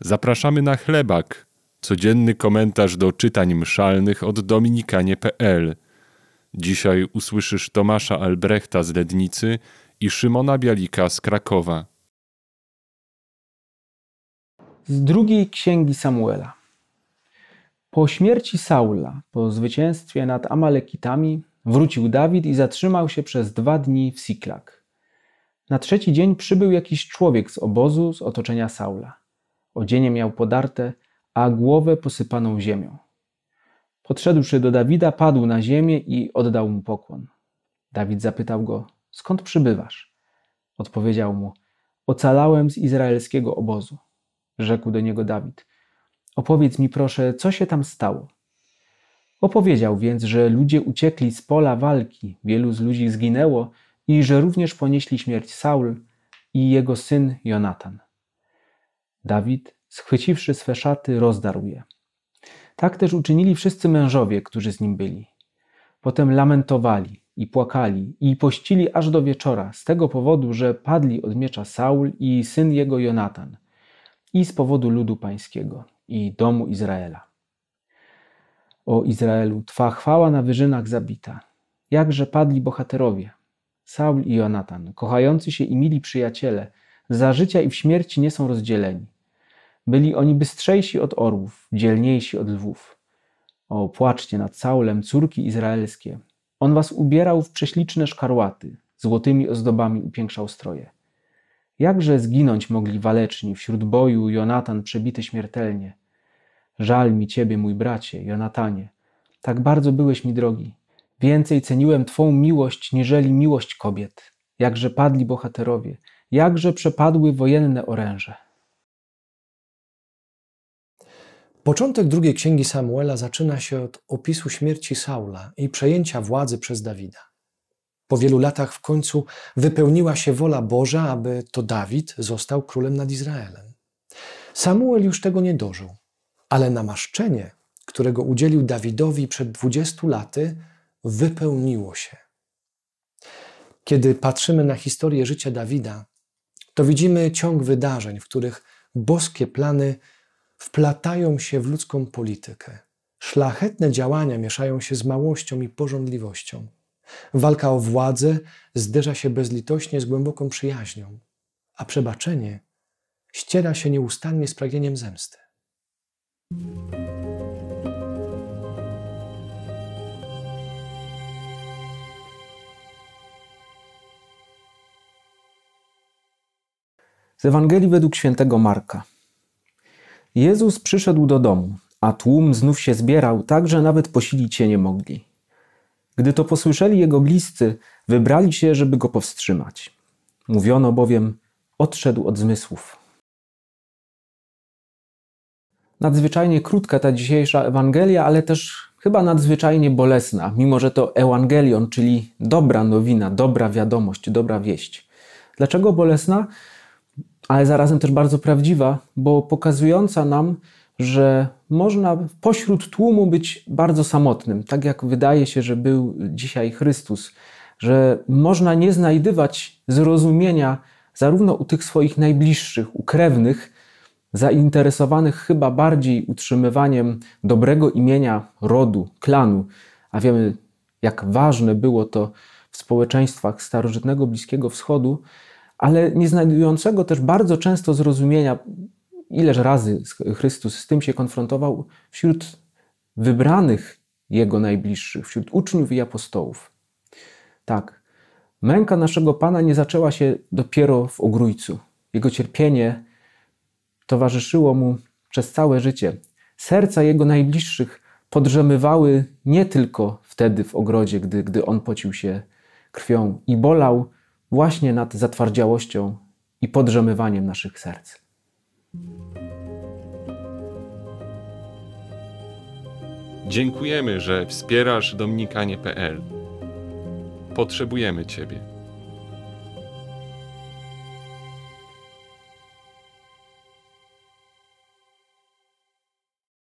Zapraszamy na chlebak, codzienny komentarz do czytań mszalnych od dominikanie.pl. Dzisiaj usłyszysz Tomasza Albrechta z Lednicy i Szymona Bialika z Krakowa. Z drugiej księgi Samuela. Po śmierci Saula, po zwycięstwie nad Amalekitami, wrócił Dawid i zatrzymał się przez dwa dni w Siklak. Na trzeci dzień przybył jakiś człowiek z obozu z otoczenia Saula. Odzienie miał podarte, a głowę posypaną ziemią. Podszedłszy do Dawida, padł na ziemię i oddał mu pokłon. Dawid zapytał go: Skąd przybywasz? Odpowiedział mu: Ocalałem z izraelskiego obozu. Rzekł do niego Dawid: Opowiedz mi proszę, co się tam stało. Opowiedział więc, że ludzie uciekli z pola walki, wielu z ludzi zginęło i że również ponieśli śmierć Saul i jego syn Jonatan. Dawid, schwyciwszy swe szaty, rozdarł je. Tak też uczynili wszyscy mężowie, którzy z nim byli. Potem lamentowali i płakali i pościli aż do wieczora z tego powodu, że padli od miecza Saul i syn jego Jonatan i z powodu ludu pańskiego i domu Izraela. O Izraelu, Twa chwała na wyżynach zabita. Jakże padli bohaterowie. Saul i Jonatan, kochający się i mili przyjaciele, za życia i w śmierci nie są rozdzieleni. Byli oni bystrzejsi od orłów, dzielniejsi od lwów. O, płaczcie nad Saulem, córki izraelskie. On was ubierał w prześliczne szkarłaty, złotymi ozdobami upiększał stroje. Jakże zginąć mogli waleczni wśród boju Jonatan przebity śmiertelnie. Żal mi ciebie, mój bracie, Jonatanie. Tak bardzo byłeś mi drogi. Więcej ceniłem twą miłość, niżeli miłość kobiet. Jakże padli bohaterowie, jakże przepadły wojenne oręże. Początek drugiej księgi Samuela zaczyna się od opisu śmierci Saula i przejęcia władzy przez Dawida. Po wielu latach w końcu wypełniła się wola Boża, aby to Dawid został królem nad Izraelem. Samuel już tego nie dożył, ale namaszczenie, którego udzielił Dawidowi przed dwudziestu laty, wypełniło się. Kiedy patrzymy na historię życia Dawida, to widzimy ciąg wydarzeń, w których boskie plany wplatają się w ludzką politykę. Szlachetne działania mieszają się z małością i porządliwością. Walka o władzę zderza się bezlitośnie z głęboką przyjaźnią, a przebaczenie ściera się nieustannie z pragnieniem zemsty. Z Ewangelii według świętego Marka. Jezus przyszedł do domu, a tłum znów się zbierał, tak że nawet posilić się nie mogli. Gdy to posłyszeli jego bliscy, wybrali się, żeby go powstrzymać. Mówiono bowiem, odszedł od zmysłów. Nadzwyczajnie krótka ta dzisiejsza Ewangelia, ale też chyba nadzwyczajnie bolesna, mimo że to Ewangelion, czyli dobra nowina, dobra wiadomość, dobra wieść. Dlaczego bolesna? Ale zarazem też bardzo prawdziwa, bo pokazująca nam, że można pośród tłumu być bardzo samotnym, tak jak wydaje się, że był dzisiaj Chrystus, że można nie znajdywać zrozumienia zarówno u tych swoich najbliższych, u krewnych, zainteresowanych chyba bardziej utrzymywaniem dobrego imienia rodu, klanu, a wiemy, jak ważne było to w społeczeństwach starożytnego Bliskiego Wschodu, ale nie znajdującego też bardzo często zrozumienia, ileż razy Chrystus z tym się konfrontował wśród wybranych Jego najbliższych, wśród uczniów i apostołów. Tak, męka naszego Pana nie zaczęła się dopiero w ogrójcu. Jego cierpienie towarzyszyło mu przez całe życie. Serca Jego najbliższych podrzemywały nie tylko wtedy w ogrodzie, gdy, gdy On pocił się krwią i bolał, właśnie nad zatwardziałością i podrzemywaniem naszych serc. Dziękujemy, że wspierasz dominikanie.pl. Potrzebujemy Ciebie.